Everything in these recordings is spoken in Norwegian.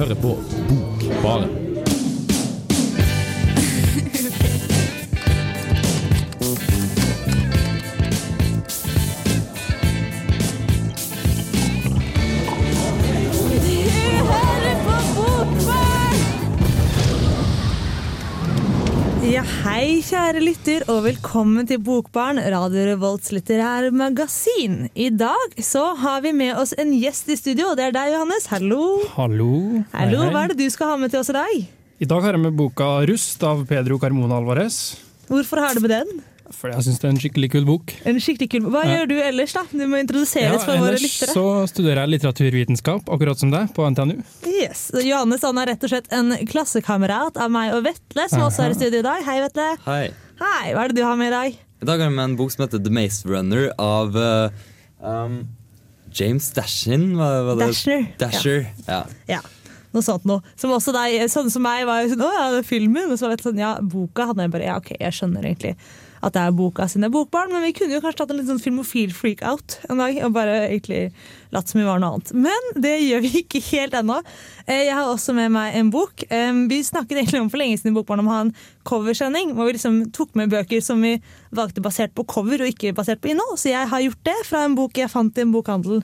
hører på Bokbaren. Hei, kjære lytter, og velkommen til Bokbarn, Radio Revolts litterære magasin. I dag så har vi med oss en gjest i studio, og det er deg, Johannes. Hallo. Hallo. Hei, Hallo, hei. Hva er det du skal ha med til oss i dag? I dag har jeg med boka 'Rust' av Pedro Carmona Alvarez. Hvorfor har du med den? Fordi jeg syns det er en skikkelig kul bok. En skikkelig kul bok. Hva Ja. gjør du ellers, da? Du må introduseres for våre ellers lyttere. så studerer jeg litteraturvitenskap, akkurat som deg, på NTNU. Yes. Johannes han er rett og slett en klassekamerat av meg og Vetle, som også er i studio i dag. Hei, Vetle. Hei. Hei, hva er det du har med i dag? I dag har jeg med en bok som heter The Maze Runner av uh, um, James Dashin. Hva, hva det? Dashner. Dasher. Ja. Ja, noe sånt noe. Som også deg, sånne som meg var jo sånn, å ja, det er filmen, Og så var det sånn, ja, boka hadde jeg bare, ja ok, jeg skjønner egentlig at det er boka sine bokbarn, men vi kunne jo kanskje tatt en litt sånn filmofil freak-out en dag, og bare egentlig latt som vi var noe annet. Men det gjør vi ikke helt ennå. Eh, Jeg har også med meg en bok. Eh, Vi snakket egentlig om for lenge siden i Bokbarn om å ha en coversending, hvor vi liksom tok med bøker som vi valgte basert på cover og ikke basert på innhold, så jeg har gjort det fra en bok jeg fant i en bokhandel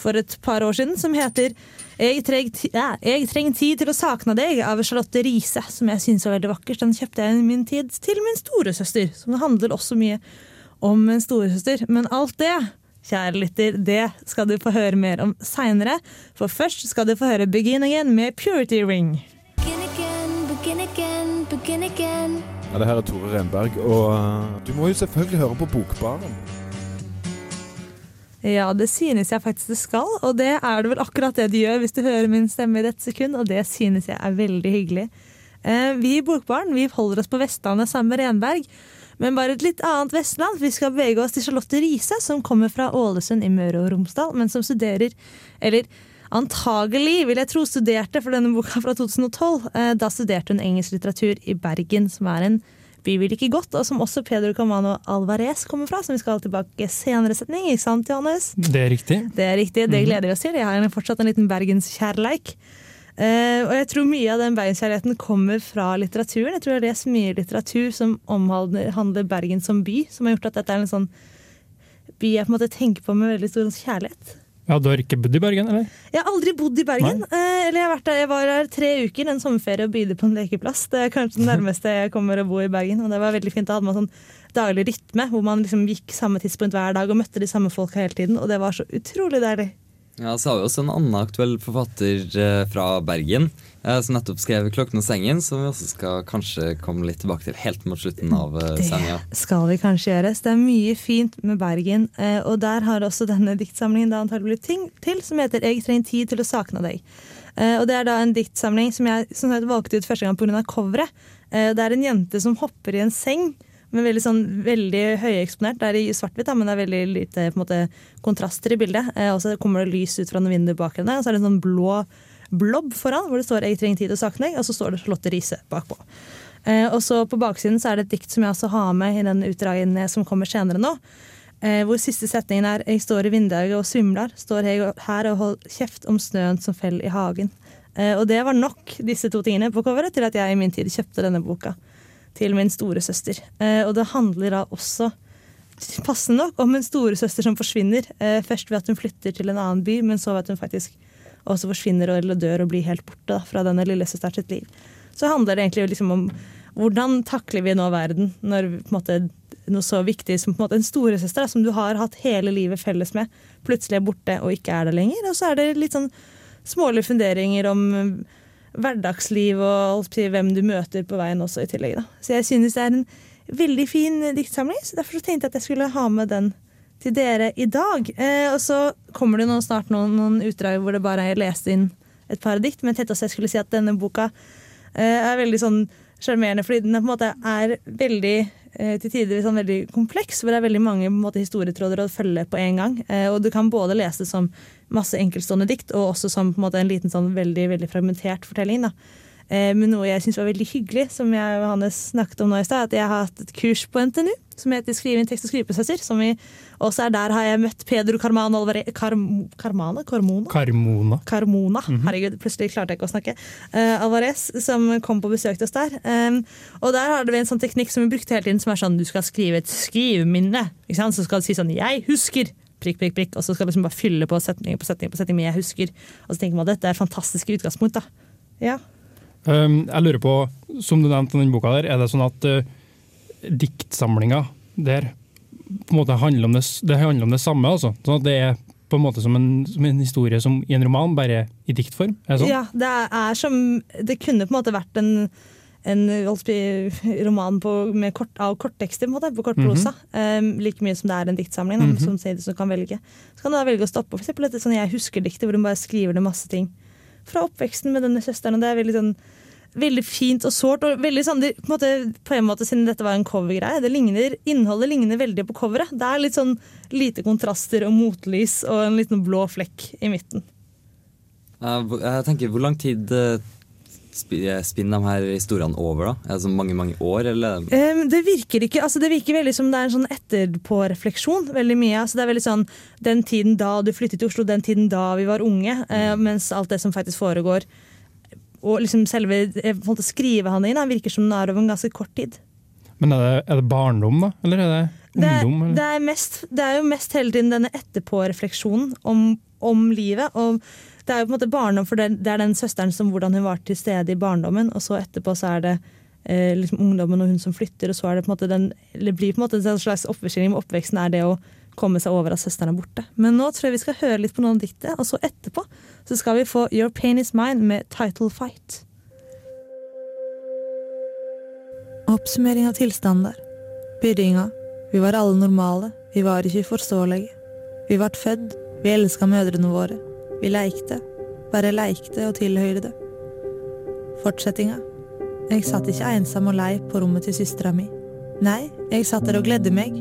for et par år siden, som heter jeg, treng, ja, 'Jeg trenger tid til å sakne deg' av Charlotte Riise, som jeg syns var veldig vakkert. Den kjøpte jeg i min tid til min storesøster, som handler også mye om en storesøster. Men alt det, kjære lytter, det skal du få høre mer om seinere. For først skal du få høre 'Begin Again' med Purity Ring. Begin again, begin again, begin again. Ja, det her er Tore Renberg, og uh, du må jo selvfølgelig høre på Bokbaren. Ja, det synes jeg faktisk det skal, og det er det vel akkurat det de gjør hvis du hører min stemme i dette sekund, og det synes jeg er veldig hyggelig. Eh, vi i Bokbarn vi holder oss på Vestlandet sammen med Renberg, men bare et litt annet Vestland. Vi skal bevege oss til Charlotte Riise, som kommer fra Ålesund i Møre og Romsdal, men som studerer, eller antagelig, vil jeg tro, studerte for denne boka fra 2012. Eh, da studerte hun engelsk litteratur i Bergen, som er en by vil ikke godt, og som også Pedro Camano Alvarez kommer fra, som vi skal tilbake senere setning. Ikke sant, Johannes? Det er riktig. Det er riktig, det gleder vi oss til. Jeg har fortsatt en liten bergenskjærleik. Uh, og jeg tror mye av den bergenskjærligheten kommer fra litteraturen. Jeg tror jeg har lest mye litteratur som omhandler handler Bergen som by, som har gjort at dette er en sånn by jeg på en måte tenker på med veldig stor kjærlighet. Ja, Du har ikke bodd i Bergen, eller? Jeg har aldri bodd i Bergen. Eh, eller jeg, har vært der, jeg var her tre uker en sommerferie og bydde på en lekeplass. Det er kanskje det nærmeste jeg kommer å bo i Bergen. Og det var veldig fint. Da hadde man sånn daglig rytme hvor man liksom gikk samme tidspunkt hver dag og møtte de samme folka hele tiden. Og det var så utrolig deilig. ja, Så har vi også en annen aktuell forfatter eh, fra Bergen som nettopp skrev 'Klokken og sengen', som vi også skal kanskje komme litt tilbake til helt mot slutten av uh, sendinga. Det skal vi kanskje gjøre. Så det er mye fint med Bergen. eh, Og der har også denne diktsamlingen da antagelig blitt ting til, som heter 'Jeg trenger tid til å sakne deg'. Eh, Og Det er da en diktsamling som jeg som sagt, valgte ut første gang pga. coveret. Eh, Det er en jente som hopper i en seng. Men veldig, sånn, veldig høyeksponert. Det er i svart-hvitt, men det er veldig lite måte, kontraster i bildet. Eh, Og så kommer det lys ut fra noen vinduer bak henne, og så er det en sånn blå blobb foran hvor det står 'Jeg trenger tid å sakne deg', og så står det Charlotte Riise bakpå. Eh, og så På baksiden så er det et dikt som jeg også har med i den utdragen som kommer senere nå. Eh, hvor siste setningen er 'Jeg står i vinduet og svimler', står jeg her og holder kjeft om snøen som fell i hagen'. Eh, og det var nok, disse to tingene på coveret, til at jeg i min tid kjøpte denne boka til min storesøster. Eh, og det handler da også passende nok om en storesøster som forsvinner. Eh, først ved at hun flytter til en annen by, men så ved at hun faktisk også forsvinner eller dør og blir helt borte da, fra denne lillesøsteren sitt liv. Så handler det egentlig liksom om hvordan takler vi nå verden når måte, noe så viktig som på en, måte, en storesøster som du har hatt hele livet felles med, plutselig er borte og ikke er det lenger. Og så er det litt sånn smålige funderinger om hverdagsliv og hvem du møter på veien også i tillegg. Da. Så jeg synes det er en veldig fin diktsamling, så derfor så tenkte jeg at jeg skulle ha med den til dere i dag. Eh, og så kommer det nå snart noen, noen utdrag hvor det bare er lest inn et par dikt, men også jeg skulle si at denne boka eh, er veldig sånn sjarmerende, fordi den er, på en måte er veldig eh, til tider sånn veldig kompleks, hvor det er veldig mange måte, historietråder å følge på en gang. Eh, og du kan både lese det som masse enkeltstående dikt, og også som på en, måte, en liten sånn veldig, veldig fragmentert fortelling. Da. Eh, med noe jeg syns var veldig hyggelig, som jeg og Johannes snakket om nå i stad. At jeg har hatt et kurs på NTNU som heter Skriving, tekst og skriveprosesser. Som vi også er der har jeg møtt Pedro Carmano Alvarez Carm, Carmana? Carmona? Carmona. Carmona. Herregud, plutselig klarte jeg ikke å snakke. Uh, Alvarez, som kom på besøk til oss der. Um, og der hadde vi en sånn teknikk som vi brukte hele tiden, som er sånn du skal skrive et skriveminne. Ikke sant? Så skal du si sånn 'jeg husker'. Prikk, prikk, prikk, og så skal du liksom bare fylle på setninger på setninger på setninger med 'jeg husker'. Og så tenker man at dette er fantastiske utgangspunkt. da. Ja. Um, jeg lurer på, som du nevnte i den boka der, er det sånn at uh, diktsamlinga der på en måte handler om det, det handler om det samme? altså? Sånn at det er på en måte som en, som en historie som i en roman, bare i diktform? Er det sånn? Ja, det er som Det kunne på en måte vært en, en roman på, med kort, av korttekster, på, en måte, på kortprosa. um, like mye som det er en diktsamling. Da, som sier som kan velge. Så kan du da velge å stoppe for eksempel, dette sånn Jeg husker-diktet, hvor hun bare skriver ned masse ting fra oppveksten med denne søsteren. og Det er veldig sånn Veldig fint og sårt. og veldig sånn, de, på, en måte, på en måte, Siden dette var en covergreie, det ligner, innholdet ligner veldig på coveret. Det er litt sånn lite kontraster og motlys og en liten blå flekk i midten. Eh, jeg tenker, Hvor lang tid eh, spi- spinner de her historiene over? da? Er det så mange mange år, eller? Um, det virker ikke, altså det virker veldig som det er en sånn etterpårefleksjon. veldig mye. Altså det er veldig sånn Den tiden da du flyttet til Oslo, den tiden da vi var unge. Uh, mens alt det som faktisk foregår Og liksom selve eh, måte skrivehandlingen da, virker som den er over en ganske kort tid. Men er det, er det barndom, da? Eller er det Det er, ungdom? det, er mest, det er jo mest hele tiden denne etterpårefleksjonen om, om livet. Og det er jo på en måte barndom, for det, det er den søsteren som hvordan hun var til stede i barndommen, og så etterpå så er det eh, liksom ungdommen og hun som flytter, og så er det på en måte den Det blir på en måte en slags oppvekstskildring med oppveksten er det å komme seg over at søsteren er borte. Men nå tror jeg vi skal høre litt på noen av diktet, og så etterpå så skal vi få Your Pain Is Mine med Title Fight. Oppsummering av tilstander. Byrringa. Vi var alle normale, vi var ikke uforståelige. Vi vart født, vi elska mødrene våre. Vi leikte, bare leikte og tilhøyrde. Fortsettinga. Jeg satt ikke ensom og lei på rommet til søstera mi. Nei, jeg satt der og gledde meg.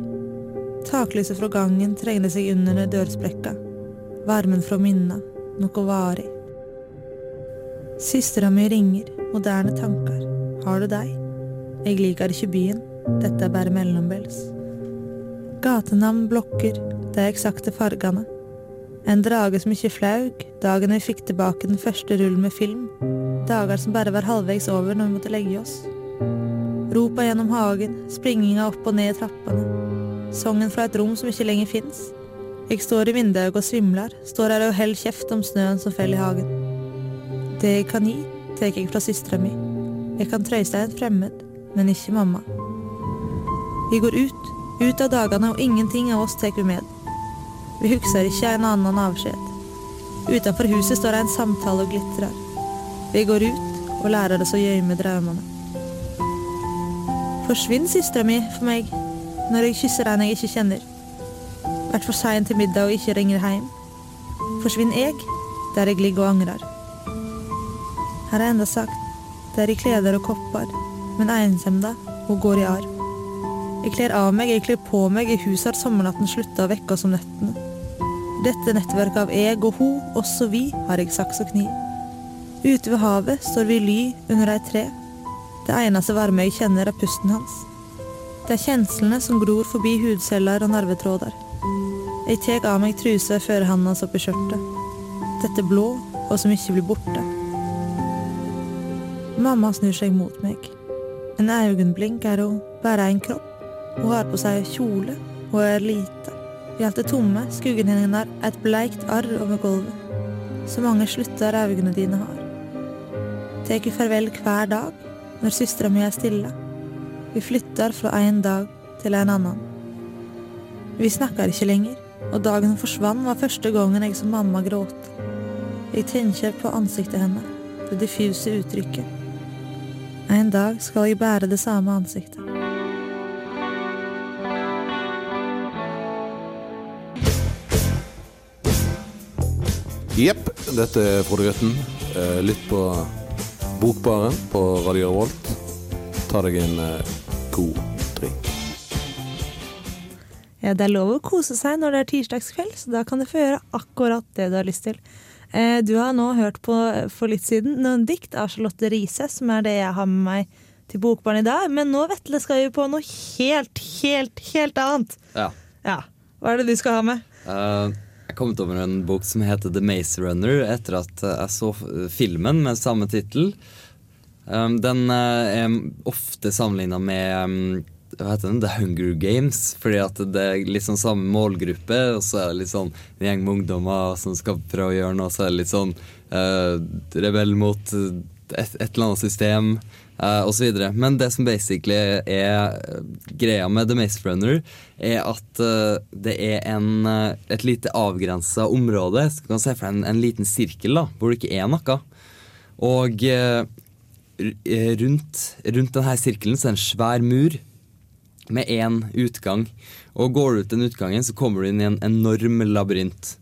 Taklyset fra gangen trengte seg under dørsprekka. Varmen fra minna, noe varig. Søstera mi ringer, moderne tanker. Har du deg? Jeg liker ikke byen, dette er bare mellombels. Gatenavn blokker, de eksakte fargene. En drage som ikke flaug, dagen vi fikk tilbake den første rullen med film. Dager som bare var halvveis over når vi måtte legge oss. Ropa gjennom hagen, springinga opp og ned i trappene. Sangen fra et rom som ikke lenger fins. Jeg står i vinduet og svimler, står her og holder kjeft om snøen som faller i hagen. Det jeg kan gi, tar jeg fra søstera mi. Jeg kan trøyste en fremmed, men ikke mamma. Vi går ut, ut av dagene, og ingenting av oss tar vi med. Vi husker ikke en annen avskjed. Utenfor huset står det en samtale og glitrer. Vi går ut og lærer oss å gjemme drømmene. Forsvinn søstera mi for meg når jeg kysser en jeg ikke kjenner. Vært for sein til middag og ikke ringer hjem. Forsvinn jeg der jeg ligger og angrer. Her er enda sagt, der i kleder og kopper, men ensemda og går i arv. Jeg kler av meg, jeg kler på meg, i huset har sommernatten slutta å vekke oss om nettene. Dette nettverket av eg og ho, oss og vi, har eg saks og kniv. Ute ved havet står vi ly under ei tre. Det eneste varme jeg kjenner, er pusten hans. Det er kjenslene som gror forbi hudceller og nervetråder. Jeg tek av meg trusa før handa hans i skjørtet. Dette blå, og som ikke blir borte. Mamma snur seg mot meg. En øyeblink er hun bare en kropp. Hun har på seg kjole og er lita. I alt det tomme, skuggen er et bleikt arr over gulvet. Så mange slutter øynene dine har. Tek farvel hver dag når søstera mi er stille. Vi flytter fra en dag til en annen. Vi snakker ikke lenger, og dagen hun forsvant var første gangen jeg som mamma gråt. Jeg tenker på ansiktet henne, det diffuse uttrykket. En dag skal jeg bære det samme ansiktet. Jepp, dette er Frode Grøtten. Eh, Lytt på Bokbaren på Radio Revolt. Ta deg en eh, god drink. Ja, det er lov å kose seg når det er tirsdagskveld, så da kan du få gjøre akkurat det du har lyst til. Eh, Du har nå hørt på for litt siden noen dikt av Charlotte Riise, som er det jeg har med meg til Bokbarn i dag. Men nå, Vetle, skal vi på noe helt, helt, helt annet. Ja. Ja. Hva er det du skal ha med? Eh, jeg kom over en bok som heter The Maze Runner etter at jeg så filmen med samme tittel. Um, den eh, er ofte sammenligna med um, hva heter den? The Hunger Games, fordi at det er litt sånn samme målgruppe, og så er det litt sånn en gjeng med ungdommer som skal prøve å gjøre noe, så er det litt sånn uh, rebell mot eh, et, et eller annet system, uh, osv. Men det som basically er eh, greia med The Maze Runner, er at eh, det er en, eh, et lite avgrensa område. Så du kan se for deg en, en liten sirkel da, hvor det ikke er noe. Og eh, eh, rundt, rundt denne sirkelen så er det en svær mur med én utgang. Og går du ut den utgangen, så kommer du inn i en enorm labyrint.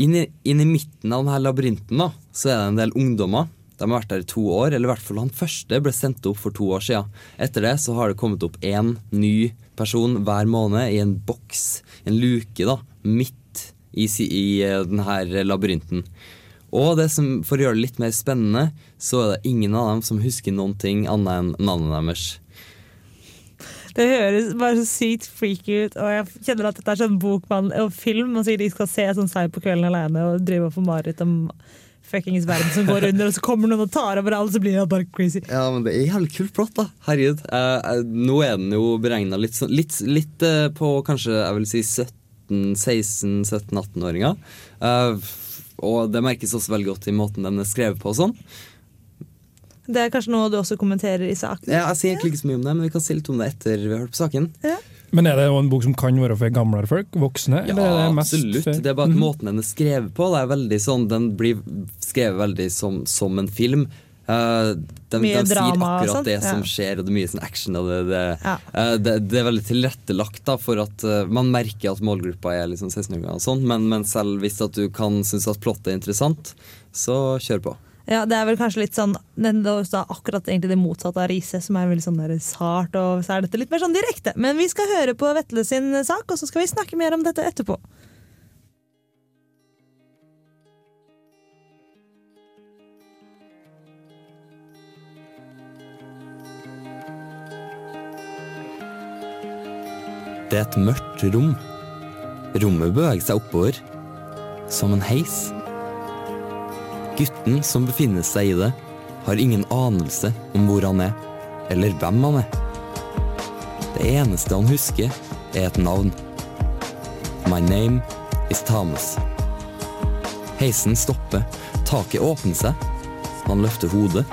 Inn i, inn i midten av denne labyrinten da, så er det en del ungdommer. De har vært der i to år, eller i hvert fall han første ble sendt opp for to år siden. Etter det så har det kommet opp én ny person hver måned i en boks, en luke, da, midt i, i eh, denne labyrinten. Og det som, for å gjøre det litt mer spennende, så er det ingen av dem som husker noen ting annet enn navnet deres. Det høres bare så sykt freaky ut, og jeg kjenner at dette er sånn bokmann og film, og sier de skal se sånn seg på kvelden alene og drive og få mareritt om fuckings verden som går under, og så kommer noen og tar over alt, så blir det bare crazy. Ja, men det er jævlig kult plott, da. Herregud. Uh, eh, nå er den jo beregna litt, sånn- litt, litt uh, på kanskje jeg vil si 17-16-17-18-åringer. Uh, og det merkes også veldig godt i måten den er skrevet på og sånn. Det er kanskje noe du også kommenterer i saken? Ja, jeg sier egentlig ikke så mye om det, men vi kan si litt om det etter vi har hørt på saken. Men er det en bok som kan være for gamlere folk? Voksne? Ja, eller er det mest absolutt. for- Det er bare at Mhm. måten den er skrevet på, det er veldig sånn Den blir skrevet veldig som, som en film. Uh, de, de sier akkurat det som ja. skjer, og det er mye sånn action. Og det, det, Ja. uh, det, det er veldig tilrettelagt da, for at uh, man merker at målgruppa er liksom 16-åringer, sånn, men, men selv hvis at du kan synes at plottet er interessant, så kjør på. Ja, det er vel kanskje litt sånn akkurat egentlig det motsatte av Riise, som er veldig sånn der sart, og så er dette litt mer sånn direkte. Men vi skal høre på Vetle sin sak, og så skal vi snakke mer om dette etterpå. Det er et mørkt rom. Rommet beveger seg oppover, som en heis. Gutten som befinner seg i det, har ingen anelse om hvor han er, eller hvem han er. Det eneste han husker, er et navn. My name is Thomas. Heisen stopper, taket åpner seg. Han løfter hodet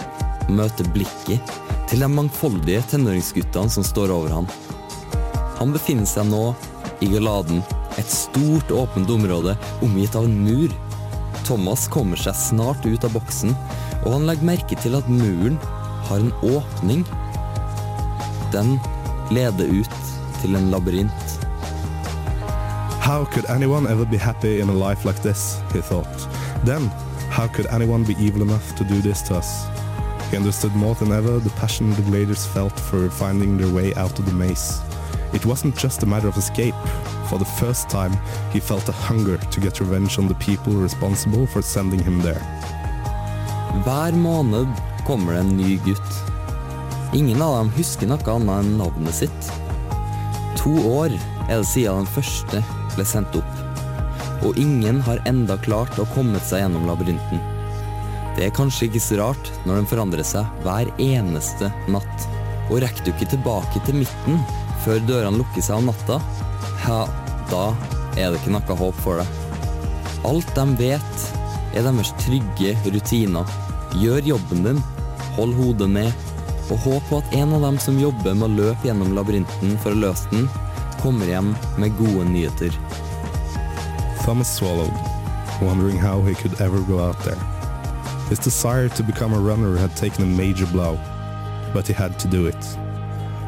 møter blikket til de mangfoldige tenåringsguttene som står over ham. Han befinner seg nå i Galaden, et stort åpent område omgitt av en mur. Thomas kommer seg snart ut av boksen, og han legger merke til at muren har en åpning. Den leder ut til en labyrint. How could anyone ever be happy in a life like this? He thought. Then, how could anyone be evil enough to do this to us? He understood more than ever the passion the gladiators felt for finding their way out of the maze. It wasn't just a matter of escape. For the first time, he felt a hunger to get revenge on the people responsible for sending him there. Hver måned kommer det en ny gutt. Ingen av dem husker noe annet enn navnet sitt. To år er det siden den første ble sendt opp, og ingen har enda klart å komme seg gjennom labyrinten. Det er kanskje ikke så rart når den forandrer seg hver eneste natt. Og rekker du ikke tilbake til midten før dørene lukker seg om natta, ja, da er det ikke noe håp for deg. Alt de vet, er deres trygge rutiner. Gjør jobben din, hold hodet ned, og håp på at en av dem som jobber med å løpe gjennom labyrinten for å løse den, kommer hjem med gode nyheter. Thomas swallowed, wondering how he could ever go out there. His desire to become a runner had taken a major blow, but he had to do it.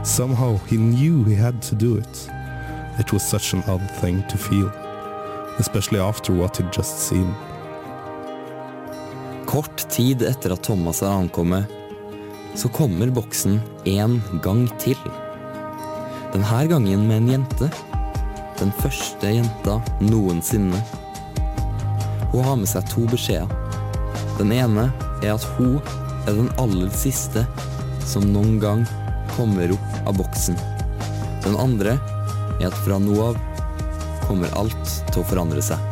Somehow he knew he had to do it. It was such an odd thing to feel, especially after what he'd just seen. Kort tid etter at Thomas har ankommet, så kommer boksen en gang til. Denne gangen med en jente. Den første jenta noensinne. Hun har med seg to beskjeder. Den ene er at hun er den aller siste som noen gang kommer opp av boksen. Den andre er at fra nå av kommer alt til å forandre seg.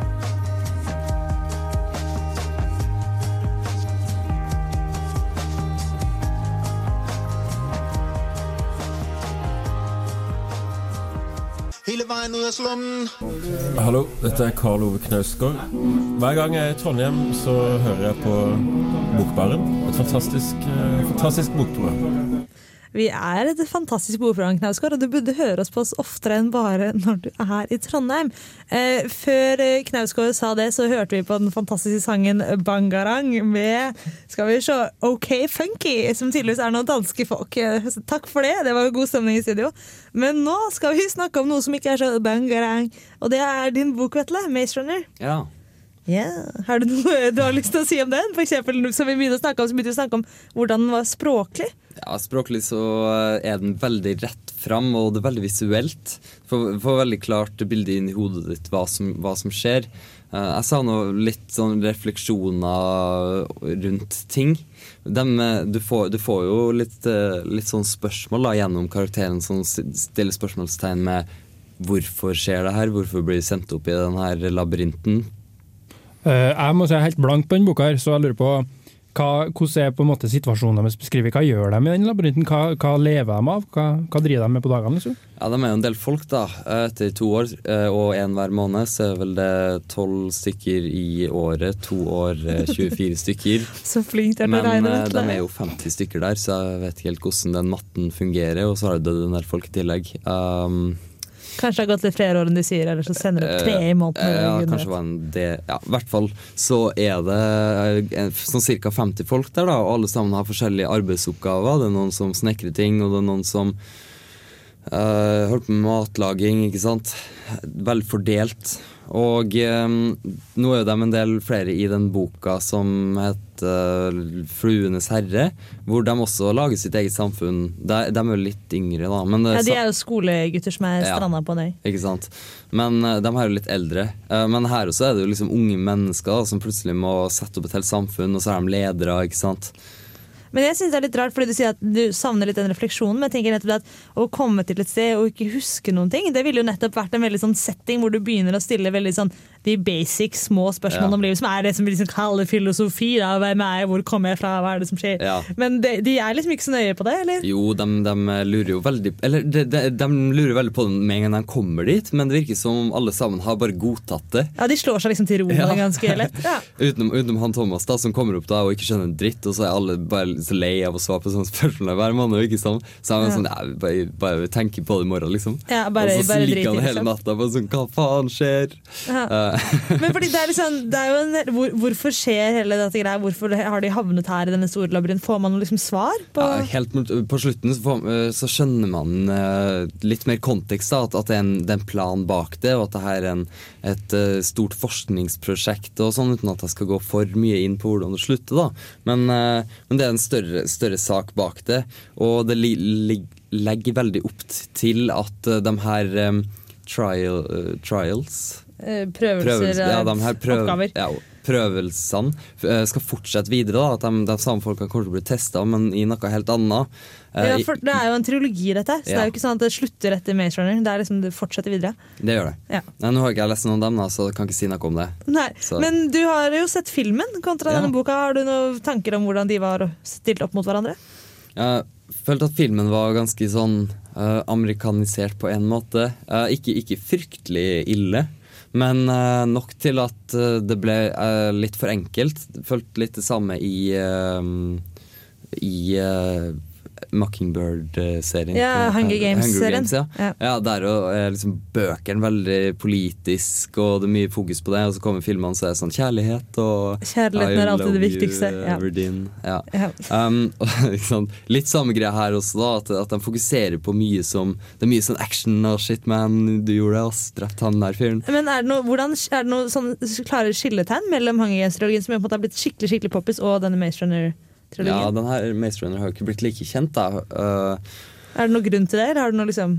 Hallo, dette er Karl Ove Knausgård. Hver gang jeg er i Trondheim, så hører jeg på Bokbaren. Et fantastisk, eh, fantastisk bokprogram. Vi er et fantastisk bordprogram, Knausgård, og du burde høre oss på oss oftere enn bare når du er i Trondheim. Eh, før eh, Knausgård sa det, så hørte vi på den fantastiske sangen Bangarang med skal vi se, OK Funky, som tydeligvis er noen danske folk. Eh, takk for det, det var god stemning i studio. Men nå skal vi snakke om noe som ikke er så bangarang, og det er din bok, Vetle, Maze Runner. Ja. Ja, Har du noe du har lyst til å si om den? For eksempel, som vi begynte å snakke om, så begynte vi å snakke om hvordan den var språklig. Ja, Språklig så eh, er den veldig rett fram, og det er veldig visuelt. Får får veldig klart bilde inn i hodet ditt hva som, hva som skjer. Jeg Jeg savner litt sånn refleksjoner rundt ting. Dem, eh, du, får, du får jo litt, eh, litt sånn spørsmål da, gjennom karakteren som s- stiller spørsmålstegn med hvorfor skjer det her, hvorfor blir du sendt opp i denne labyrinten. Eh, Jeg må si jeg er helt blank på denne boka, her, så jeg lurer på hva, hvordan er på en måte situasjonen deres beskrevet? Hva gjør de i den labyrinten? Hva, hva lever de av? Hva, hva driver de med på dagene? Liksom? Ja, De er jo en del folk, da. Etter to år eh, og én hver måned, så er vel det tolv stykker i året. To år, eh, 24 stykker. Så flink er til å Men regne. eh, Men de er jo 50 stykker der, så jeg vet ikke helt hvordan den matten fungerer. Og så har du den en del folk i tillegg. Um, Kanskje det har gått litt flere år enn de sier, eller så sender du tre i måneden. eh, ja, kanskje var en det, ja, I hvert fall så er det eh, sånn ca. 50 folk der, da, og alle sammen har forskjellige arbeidsoppgaver. Det er noen som snekrer ting, og det er noen som eh, holdt på med matlaging, ikke sant. Veldig fordelt. Og eh, nå er de en del flere i den boka som heter Fluenes herre, hvor de også lager sitt eget samfunn. De, de er jo litt yngre, da. Men det Ja, De er jo skolegutter som er Ja. stranda på en øy. ikke sant? Men uh, de er jo litt eldre. Uh, men her også er det jo liksom unge mennesker da, som plutselig må sette opp et helt samfunn, og så er de ledere, ikke sant. Men jeg synes det er litt rart, fordi du sier at du savner litt den refleksjonen. Men jeg tenker nettopp at å komme til et sted og ikke huske noen ting, det ville jo nettopp vært en veldig sånn setting hvor du begynner å stille veldig sånn de basic, små spørsmålene Ja. om livet, som er det som vi liksom kaller filosofi. Da. Hvem er jeg, hvor kommer jeg fra, hva er det som skjer? Ja. Men de, de er liksom ikke så nøye på det, eller? Jo, de, de lurer jo veldig Eller de, de, lurer veldig på det med en gang de kommer dit, men det virker som om alle sammen har bare godtatt det. Ja, De slår seg liksom til ro Ja. ganske lett. Ja. Utenom, utenom han Thomas, da, som kommer opp da og ikke skjønner en dritt, og så er alle bare så lei av å svare på sånne spørsmål hver måned. Ikke sant? Så er Ja. sånn, ja, bare, bare tenker på det i morgen, liksom. Ja, bare- og så i han hele natta på sånn Hva faen skjer? Ja. Eh, Men fordi det er liksom, det er jo en, hvor, Hvorfor skjer hele dette greia? Hvorfor har de havnet her i denne store labyrinten? Får man liksom svar på Ja, helt på slutten så, får, eh, så skjønner man eh, litt mer kontekst. Da, at, at det, er en, det plan bak det, og at det her er en, et eh, stort forskningsprosjekt. og sånn, Uten at jeg skal gå for mye inn på hvordan det slutter. da. Men, men det er en større, større sak bak det. Og det legger veldig opp til at de her um, trial, uh, trials eh, prøvelser, ja, de her prøv, oppgaver? ja, prøvelsene eh, skal fortsette videre. Da, at de, de samme folka kommer til å bli testa, men i noe helt annet. Eh, Ja, for Det er jo en trilogi, dette. Så Så det er jo ikke sånn at det slutter etter Maze Runner. Det er liksom, det fortsetter videre. Det gjør det. Ja. Nei, nå har ikke jeg lest noen av dem, da, så jeg kan ikke si noe om det. Nei, Så- Men du har jo sett filmen kontra Ja. denne boka. Har du noen tanker om hvordan de var stilt opp mot hverandre? Jeg følte at filmen var ganske sånn uh, amerikanisert på en måte. Uh, ikke, ikke fryktelig ille, men eh, nok til at eh, det ble eh, litt for enkelt. Følte litt det samme i i Mockingbird-serien. Ja, Hunger Games-serien. Games, ja. Ja. ja, der er liksom bøkene veldig politisk, og det er mye fokus på det. Og så kommer filmene, så er det sånn kjærlighet og Kjærligheten er alltid det viktigste, You, ja. Ja. Um, og. Litt samme greia her også, da. At, at de fokuserer på mye som Det er mye sånn action og shit, man, du gjorde det, ass. Drept han der fyren. Men Er det noe, hvordan, er det noe sånn klare skilletegn mellom Hunger Games-trilogien, som på en måte har blitt skikkelig skikkelig poppis, og denne Maze Ja, den her Maze Runner har jo ikke blitt like kjent, da. Uh, Er det noen grunn til det, eller har du noe liksom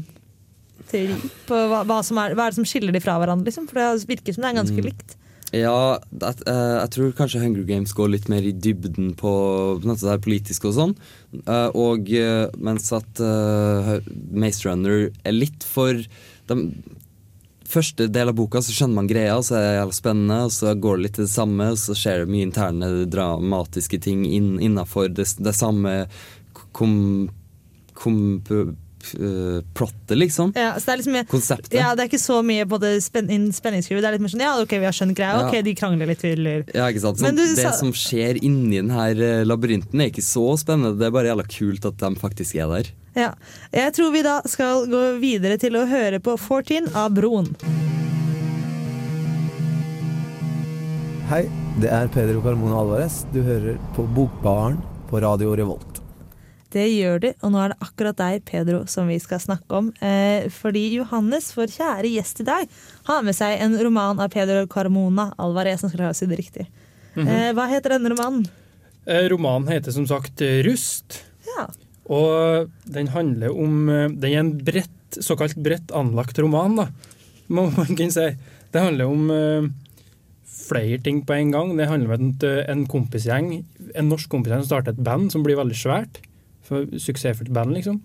teori på hva, hva, som er, hva er det som skiller de fra hverandre? Liksom? For det virker som det er ganske Mm. likt. Ja, det, uh, jeg tror kanskje Hunger Games går litt mer i dybden på, på det her politiske og sånn. Uh, og eh, mens at eh, Maze Runner er litt for de, Første del av boka så skjønner man greia, så er det spennende, og så går det litt til det samme, og så skjer det mye interne dramatiske ting inn, innafor det, det samme kom, kom, eh, plottet, liksom. Ja, så det er liksom Konseptet. ja, det er ikke så mye både spen spenningsskrivet. Det er litt mer sånn ja, ok, vi har skjønt greia, ok, de krangler litt. Eller. Ja, ikke sant? Men Sånn, du det sa- som skjer inni den her eh, labyrinten er ikke så spennende, det er bare jævla kult at de faktisk er der. Ja. Jeg tror vi da skal gå videre til å høre på 14 av Broen. Hei, det er Pedro Carmona Alvarez. Du hører på Bokbaren på Radio Revolt. Det gjør de, og nå er det akkurat deg, Pedro, som vi skal snakke om. Eh, fordi Johannes, vår kjære gjest i dag, har med seg en roman av Pedro Carmona Alvarez, som skal ha si det riktig. eh, hva heter denne romanen? Eh, Romanen heter som sagt eh, Rust, Ja. og den handler om eh, Den er en bredt, såkalt bredt anlagt roman, da, må man kunne si. Det handler om eh, flere ting på en gang. Det handler om eh, en kompisgjeng, en norsk kompisgjeng som starter et band som blir veldig svært. For suksessfullt band, liksom.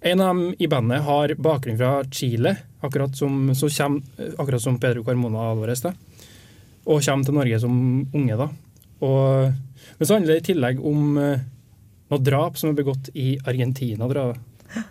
En av dem i bandet har bakgrunn fra Chile, akkurat som, så kjem- akkurat som Pedro Carmona Alvarez. Da. Og kommer til Norge som unge. da. Og, men så handler det i tillegg om uh, noe drap som er begått i Argentina. Da.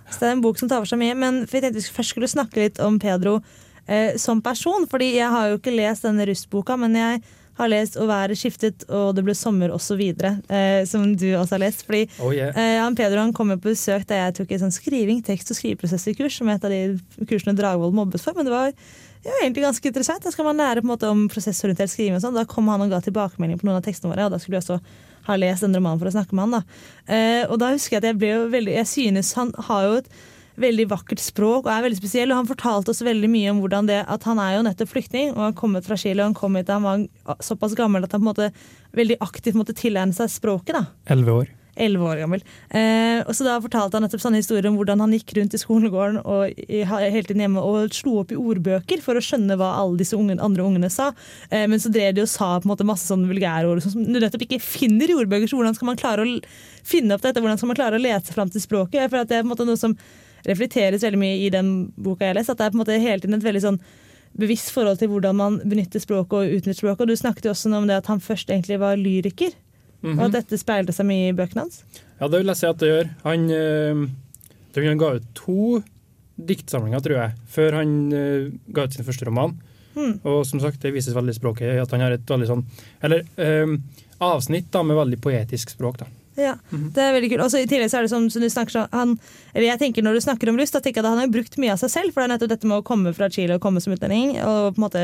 Så det er en bok som tar for seg mye. Men vi tenkte vi først skulle snakke litt om Pedro eh, som person. Fordi jeg har jo ikke lest denne Rustboka, men jeg har lest 'Og været skiftet', og 'Det ble sommer', osv. Eh, som du også har lest. Fordi Oh, yeah. eh, han Pedro han kom jo på besøk da jeg tok et sånn skriving, tekst- og skriveprosesser-kurs, som et av de kursene Dragvoll mobbet for. Men det var ja, egentlig ganske interessant. Da skal man lære på en måte om prosessorientert skriving. og sånn. Da kom han og ga tilbakemelding på noen av tekstene våre, og da skulle vi også ha lest den romanen for å snakke med han. da. Eh, og da husker jeg at jeg ble jo veldig Jeg synes han har jo et veldig vakkert språk og er veldig spesiell. Og han fortalte oss veldig mye om hvordan det at han er jo nettopp flyktning og har kommet fra Chile. og Han kom hit da han var såpass gammel at han på en måte veldig aktivt måtte tilegne seg språket. da. Elleve år. 11 år gammel. Eh, og så da fortalte han nettopp sånne historier om hvordan han gikk rundt i skolegården og i, hele tiden hjemme og slo opp i ordbøker for å skjønne hva alle disse ungen, andre ungene sa. Eh, men så drev de og sa på en måte masse sånne vulgære ord sånn som du nettopp ikke finner i ordbøker. Så hvordan skal man klare å finne opp dette? Hvordan skal man klare å lese fram til språket? For at det er på en måte noe som reflekteres veldig mye i den boka jeg har lest. At det er på en måte hele tiden et veldig sånn bevisst forhold til hvordan man benytter språket og utnytter språket. Og du snakket jo også om det at han først egentlig var lyriker. Og at dette speilte seg mye i bøkene hans. Ja, det vil jeg si at det gjør. Han, øh, han ga ut to diktsamlinger, tror jeg, før han øh, ga ut sin første roman. Og som sagt, det vises veldig i språket at han har et veldig sånn Eller øh, avsnitt da, med veldig poetisk språk. da. Ja, det er veldig kult. Og så I tillegg så er det sånn som du snakker han, eller jeg tenker Når du snakker om lyst, da tenker jeg at han har brukt mye av seg selv. For det er nettopp dette med å komme fra Chile og komme som utlending og på en måte,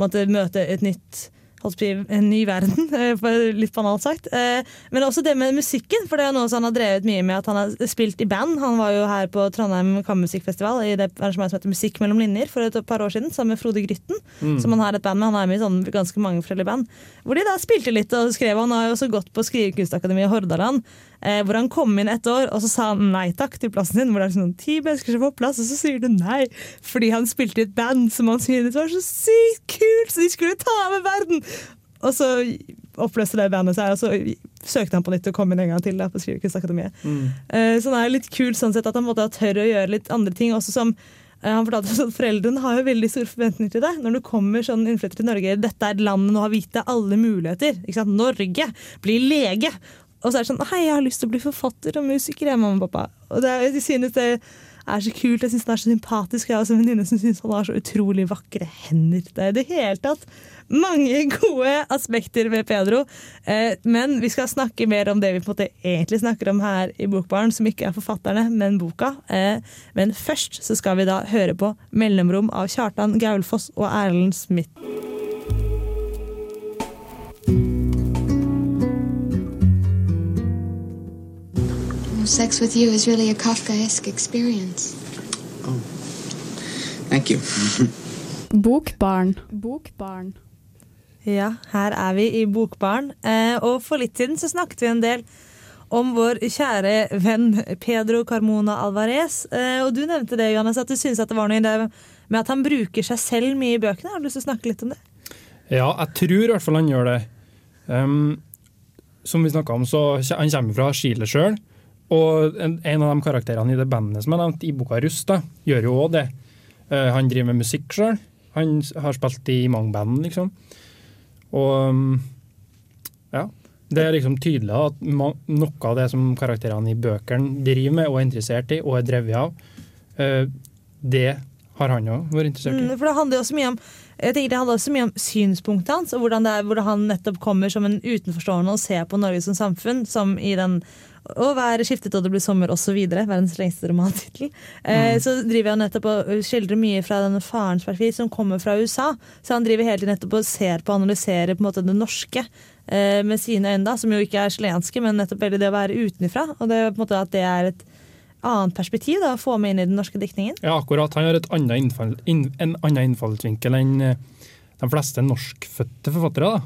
måtte møte et nytt en ny verden, eh, litt banalt sagt. Eh, Men også det med musikken, for det er noe som han har drevet mye med. At han har spilt i band. Han var jo her på Trondheim Kammermusikkfestival i det arrangementet som heter Musikk mellom linjer for et par år siden, sammen med Frode Grytten. Som han har et band med. Han er med i sånn ganske mange forskjellige band. Hvor de da spilte litt og skrev. Han har jo også gått på Skrivekunstakademiet i Hordaland. Eh, hvor han kom inn et år, og så sa han nei takk til plassen din. Hvor det er sånn ti mennesker som får plass, og så sier du nei. Fordi han spilte i et band som han syntes var så sykt kult, så de skulle ta over verden! Og så oppløste det bandet seg, og så søkte han på nytt og kom inn en gang til da, på Skrivekunstakademiet. Eh, så det er litt kul sånn sett at han måtte tør å gjøre litt andre ting. også som eh, han fortalte oss at Foreldrene har jo veldig store forventninger til deg. Når du kommer sånn innflytter til Norge, dette er landet nå har gitt deg alle muligheter. Ikke sant? Norge! Bli lege! Og så er det sånn Hei, jeg har lyst til å bli forfatter og musiker, jeg, mamma og pappa. Og det jeg synes det er så kult. Jeg syns han er så sympatisk. Jeg har også en venninne som syns han har så utrolig vakre hender. Det er i det hele tatt mange gode aspekter ved Pedro. Eh, men vi skal snakke mer om det vi på en måte egentlig snakker om her i Bokbaren, som ikke er forfatterne, men boka. Eh, men først så skal vi da høre på 'Mellomrom' av Kjartan Gaulfoss og Erlend Smith. Sex with you is really a Kafkaesque experience. Thank you. Bokbarn. Bokbarn. Ja, her er vi i Bokbarn. Eh, og for litt siden så snakket vi en del om vår kjære venn Pedro Carmona Alvarez. Eh, og du nevnte det, Johannes, at du synes det var noe i det med at han bruker seg selv mye i bøkene. Har du lyst til å snakke litt om det? Ja, jeg tror i hvert fall han gjør det. Um, som vi snakka om, så han kommer fra Chile sjøl. Og en, av de karakterene i det bandet som er nevnt i boka Rust, da, gjør jo òg det. Eh, han driver med musikk sjøl. Han har spilt i mange band, liksom. Og um, ja. Det er liksom tydelig at noe av det som karakterene i bøkene driver med og er interessert i og er drevet av, eh, det har han òg vært interessert i. Mm, for det handler også mye om jeg tenker Det handler også mye om synspunktet hans, og hvordan, det er, hvordan han nettopp kommer som en utenforstående og ser på Norge som samfunn, som i den å være skiftet og det blir sommer osv. Verdens lengste romantittel. Eh, så driver han nettopp og skildrer mye fra denne farens perspektiv, som kommer fra USA. Så han driver hele tiden nettopp og ser på og analyserer på en måte det norske eh, med sine øyne, da, som jo ikke er chilenske, men nettopp veldig det å være utenfra. Og det, er på en måte at det er et annet perspektiv da, å få med inn i den norske diktningen. Ja, akkurat. Han har innfall, inn, en annen innfallsvinkel enn eh, de fleste norskfødte forfattere. da.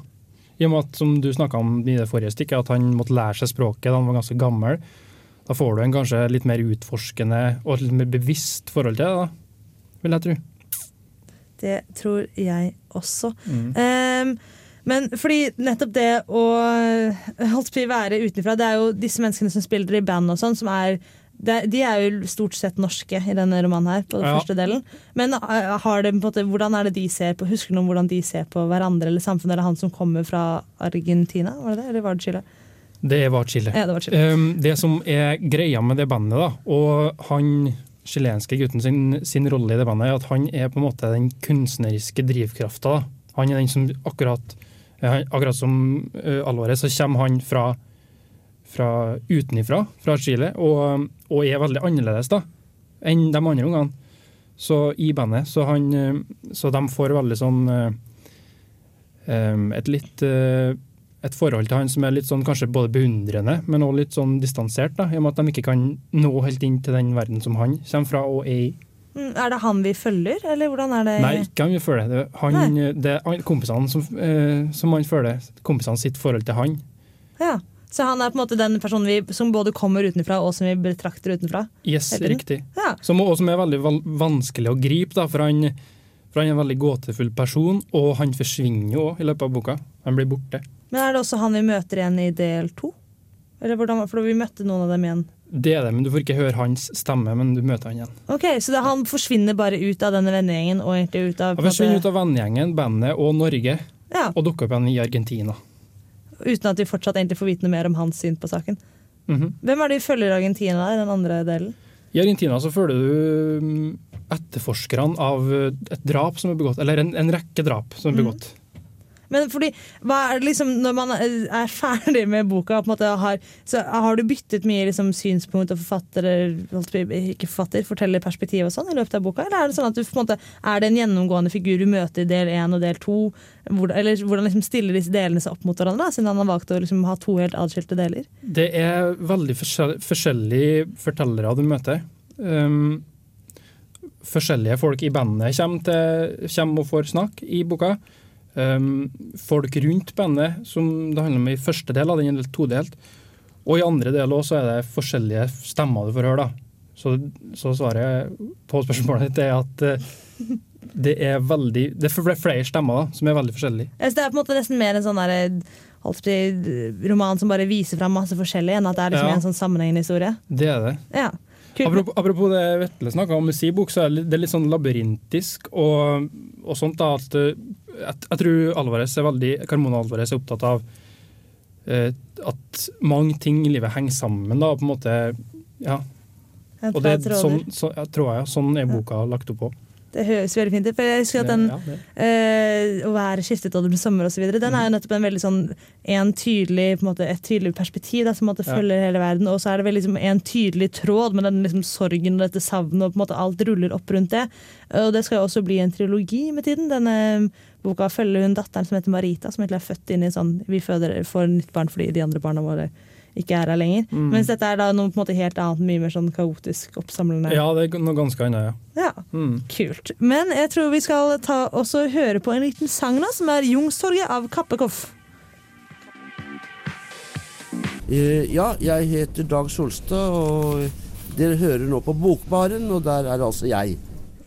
I og med at, som du snakka om i det forrige stikket, at han måtte lære seg språket da han var ganske gammel. Da får du en kanskje litt mer utforskende og et litt mer bevisst forhold til det, da, vil jeg tro. Det tror jeg også. Mm. Um, men fordi nettopp det å holdt på å være utenfra, det er jo disse menneskene som spiller i band og sånn, som er de er jo stort sett norske i denne romanen her, på den Ja. første delen. Men eh, har det, måte, hvordan er det de ser på Husker du om hvordan de ser på hverandre eller samfunnet? Eller han som kommer fra Argentina, var det det? Eller var det Chile? Det var Chile. Ja, det var Chile. Um, det som er greia med det bandet, da, og han chilenske gutten sin, sin rolle i det bandet, er at han er på en måte den kunstneriske drivkrafta. Han er den som akkurat eh, Akkurat som uh, Alvarez, så kommer han fra, fra utenifra, fra Chile, og, og er veldig annerledes da, enn de andre ungene så i bandet. Så, han, så de får veldig sånn eh, et litt eh, et forhold til han som er litt sånn kanskje både beundrende, men også litt sånn distansert, da, i og med at de ikke kan nå helt inn til den verden som han kommer fra og er i. Mm, Er det han vi følger, eller hvordan er det? Nei, ikke han vi følger. Det er han, det er kompisene som, eh, som han følger. Kompisene sitt forhold til han. Ja. Så han er på en måte den personen vi, som både kommer utenfra og som vi betrakter utenfra? Yes, riktig. Ja. Som, og som er veldig vanskelig å gripe, da, for han, for han er en veldig gåtefull person, og han forsvinner jo i løpet av boka. Han blir borte. Men er det også han vi møter igjen i del to? For vi møtte noen av dem igjen. Det er det, men du får ikke høre hans stemme, men du møter han igjen. Ok, Så det, han forsvinner bare ut av denne vennegjengen og egentlig ut av Han forsvinner ut av vennegjengen, bandet og Norge, Ja. og dukker opp igjen i Argentina. Uten at vi fortsatt egentlig får vite noe mer om hans syn på saken. Mhm. Hvem er det vi følger i Argentina i den andre delen? I Argentina så følger du mm, etterforskerne av et drap som er begått, eller en, en rekke drap som er Mhm. begått. Men fordi, liksom, Når man er ferdig med boka, måte har, så har du byttet mye liksom, synspunkt og forfatter, ikke forfatter, forteller perspektiv og sånn i løpet av boka? Eller er det sånn at du måte, er det en gjennomgående figur du møter i del én og del to? Hvor, eller hvordan liksom stiller disse delene seg opp mot hverandre, da, siden han har valgt å liksom ha to helt adskilte deler? Det er veldig forskjell, forskjellige fortellere du møter. Um, forskjellige folk i bandet kommer, til, kommer og får snakk i boka. Um, folk rundt bandet, som det handler om i første del, den er todelt. Og i andre del også er det forskjellige stemmer du får høre. da. Så, så svaret på spørsmålet ditt er at eh, det er veldig Det er flere stemmer da, som er veldig forskjellige. Ja, Det er på en måte nesten mer en sånn der, si, roman som bare viser fram masse forskjellig, enn at det er liksom Ja. en sånn sammenhengende historie. Det er det. Ja. Apropos, apropos det Vetle snakka om med sin bok, så er det litt- det er litt sånn labyrintisk og, og sånt. da, at eh, jeg, jeg tror Alvarez er veldig, Carmona Alvarez er opptatt av eh, at mange ting i livet henger sammen. da, på en måte, ja. Og det er sånn, så, jeg tror jeg, sånn er boka lagt opp på. Det høres veldig fint ut. For jeg husker at den Ja, eh, Å være skiftet og det blir sommer osv. Den er jo nettopp en veldig sånn en tydelig, måte, et tydelig perspektiv da, som måte følger hele verden. Og så er det vel liksom, en tydelig tråd med den liksom, sorgen og dette savnet, og på en måte alt ruller opp rundt det. Og det skal jo også bli en trilogi med tiden. Denne boka følger hun datteren som heter Marita, som egentlig er født inn i sånn Vi føder, får nytt barn fordi de andre barna våre ikke er her lenger. Mm. Mens dette er da noe på en måte helt annet, mye mer sånn kaotisk oppsamlende. Ja, det er noe ganske annet, ja. Ja. Mm. Kult. Men jeg tror vi skal ta også høre på en liten sang nå, som er 'Jungstorget' av Kappekoff. Eh, ja, jeg heter Dag Solstad, og dere hører nå på Bokbaren, og der er altså jeg.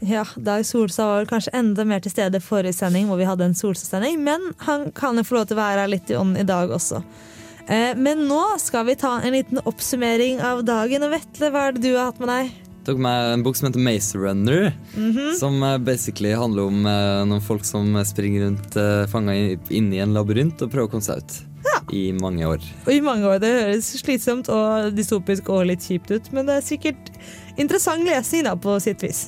Ja, Dag Solstad var kanskje enda mer til stede forrige sending, hvor vi hadde en Solstad-sending, men han kan jo få lov til å være her litt i ånd i dag også. Eh, men nå skal vi ta en liten oppsummering av dagen. Og Vetle, hva er det du har hatt med deg? tok med en bok som heter Maze Runner. Mhm. Som eh, basically handler om eh, noen folk som springer rundt fanga inni en labyrint og prøver å komme seg ut. I mange år. Og i mange år. Det høres slitsomt og dystopisk og litt kjipt ut, men det er sikkert interessant lesning da, på sitt vis.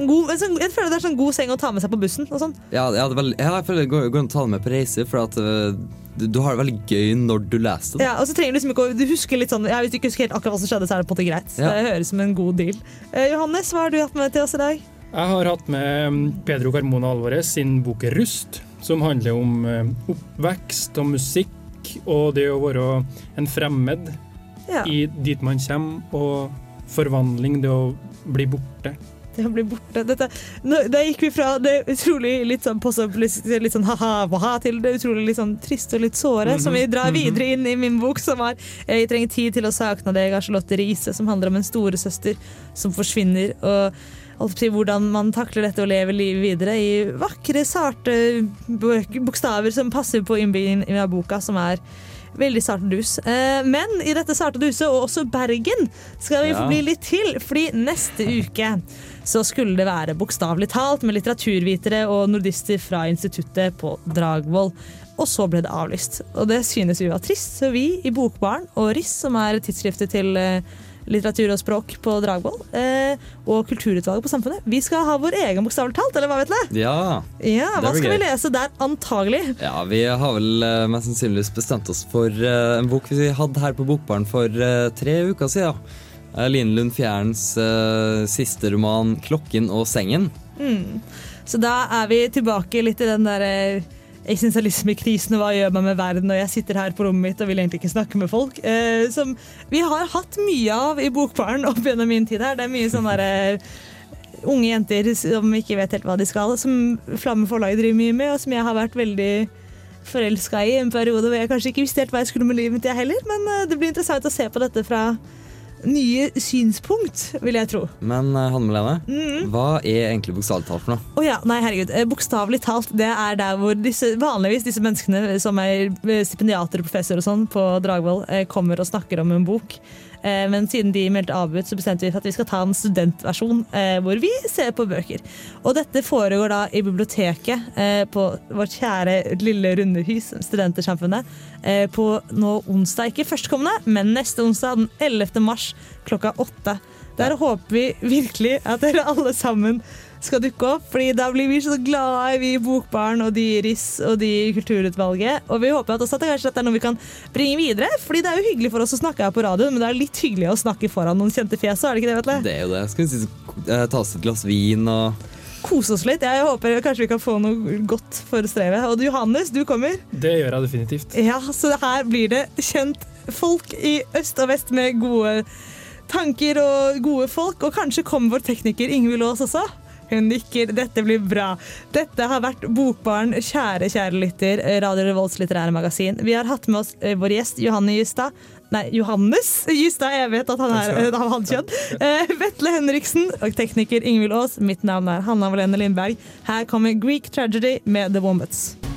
En god, en sånn, jeg føler det er sånn god seng å ta med seg på bussen. og sånn. Ja, ja, det er veldig, ja jeg føler det går, går an å ta det med på reise, for at eh, du, du har det veldig gøy når du leser det. Ja, og så trenger Du liksom ikke å, du husker litt sånn, ja, Hvis du ikke husker helt akkurat hva som skjedde, så er det på en måte greit. Ja. Det høres som en god deal. Eh, Johannes, hva har du hatt med til oss i dag? Jeg har hatt med mm, Pedro Carmona Alvarez sin bok 'Rust', som handler om eh, oppvekst og musikk og det å være en fremmed Ja. i dit man kommer, og forvandling, det å bli borte. Det å bli borte. Dette, nå, da gikk vi fra det utrolig litt sånn post-up-litt sånn ha-ha-ha til det utrolig litt sånn trist og litt såre, som vi drar Mhm, mhm. videre inn i min bok, som var 'Jeg trenger tid til å sakne deg' av Charlotte Riise, som handler om en storesøster som forsvinner. og hvordan man takler dette og lever livet videre i vakre, sarte bokstaver som passer på innbyggingen i boka, som er veldig sart og dus. Eh, Men i dette sarte duset, og også Bergen, skal vi Ja. få bli litt til. Fordi neste uke så skulle det være bokstavelig talt med litteraturvitere og nordister fra instituttet på Dragvoll. Og så ble det avlyst. Og det synes vi var trist, så vi i Bokbaren og RIS, som er tidsskriftet til eh, litteratur og språk på Dragvoll, eh, og Kulturutvalget på Samfunnet, vi skal ha vår egen bokstavelig talt, eller hva vet du? Ja. Ja, hva skal skal vi lese der, antagelig? Ja, vi har vel eh, mest sannsynligvis bestemt oss for en bok vi hadde her på Bokbaren for tre uker siden. Uh, Line Lund Fjærens uh, siste roman 'Klokken og sengen'. Mm. Så da er vi tilbake litt i den der eh, eksistensialismekrisen og hva gjør man med verden, og jeg sitter her på rommet mitt og vil egentlig ikke snakke med folk. Uh, som vi har hatt mye av i Bokbaren opp gjennom min tid her. Det er mye sånn derre unge jenter som ikke vet helt hva de skal, som Flamme forlag driver mye med, og som jeg har vært veldig forelska i en periode hvor jeg kanskje ikke visste helt hva jeg skulle med livet mitt, jeg heller. Men eh, det blir interessant å se på dette fra nye synspunkt, vil jeg tro. Men eh, Hanne Melene, mm. hva er egentlig bokstavelig talt for noe? Oh, ja, nei herregud. Eh, Bokstavelig talt, det er der hvor disse, vanligvis disse menneskene som er eh, stipendiater og professor og sånn på Dragvoll, kommer og snakker om en bok. Eh, Men siden de meldte avbud, så bestemte vi for at vi skal ta en studentversjon eh, hvor vi ser på bøker. Og dette foregår da i biblioteket eh, på vårt kjære lille runde hus, Studentersamfunnet, på nå onsdag, ikke førstkommende, men neste onsdag, den 11. mars klokka åtte. Der håper vi virkelig at dere alle sammen skal dukke opp, fordi da blir vi så glade, vi i Bokbaren og de i RIS og de i Kulturutvalget. Og vi håper at også at det kanskje dette er noe vi kan bringe videre, fordi det er jo hyggelig for oss å snakke her på radioen, men det er litt hyggelig å snakke foran noen kjente fjes, er det ikke det, Vetle? Det er jo det. Skal vi si, eh, ta oss et glass vin og Kose oss litt. Jeg håper kanskje vi kan få noe godt for strevet. Og Johannes, du kommer. Det gjør jeg definitivt. Ja, så her blir det kjent folk i øst og vest med gode tanker og gode folk. Og kanskje kommer vår tekniker Ingvild Aas også. Hun nikker. Dette blir bra. Dette har vært Bokbaren, kjære, kjære lytter, Radio Revolts litterære magasin. Vi har hatt med oss eh, vår gjest Johanne Justad. Nei, Johannes Justad. Jeg vet at han er eh, av hans kjønn. Eh, Vetle Henriksen og tekniker Ingvild Aas. Mitt navn er Hanna Valene Lindberg. Her kommer Greek Tragedy med The Wombats.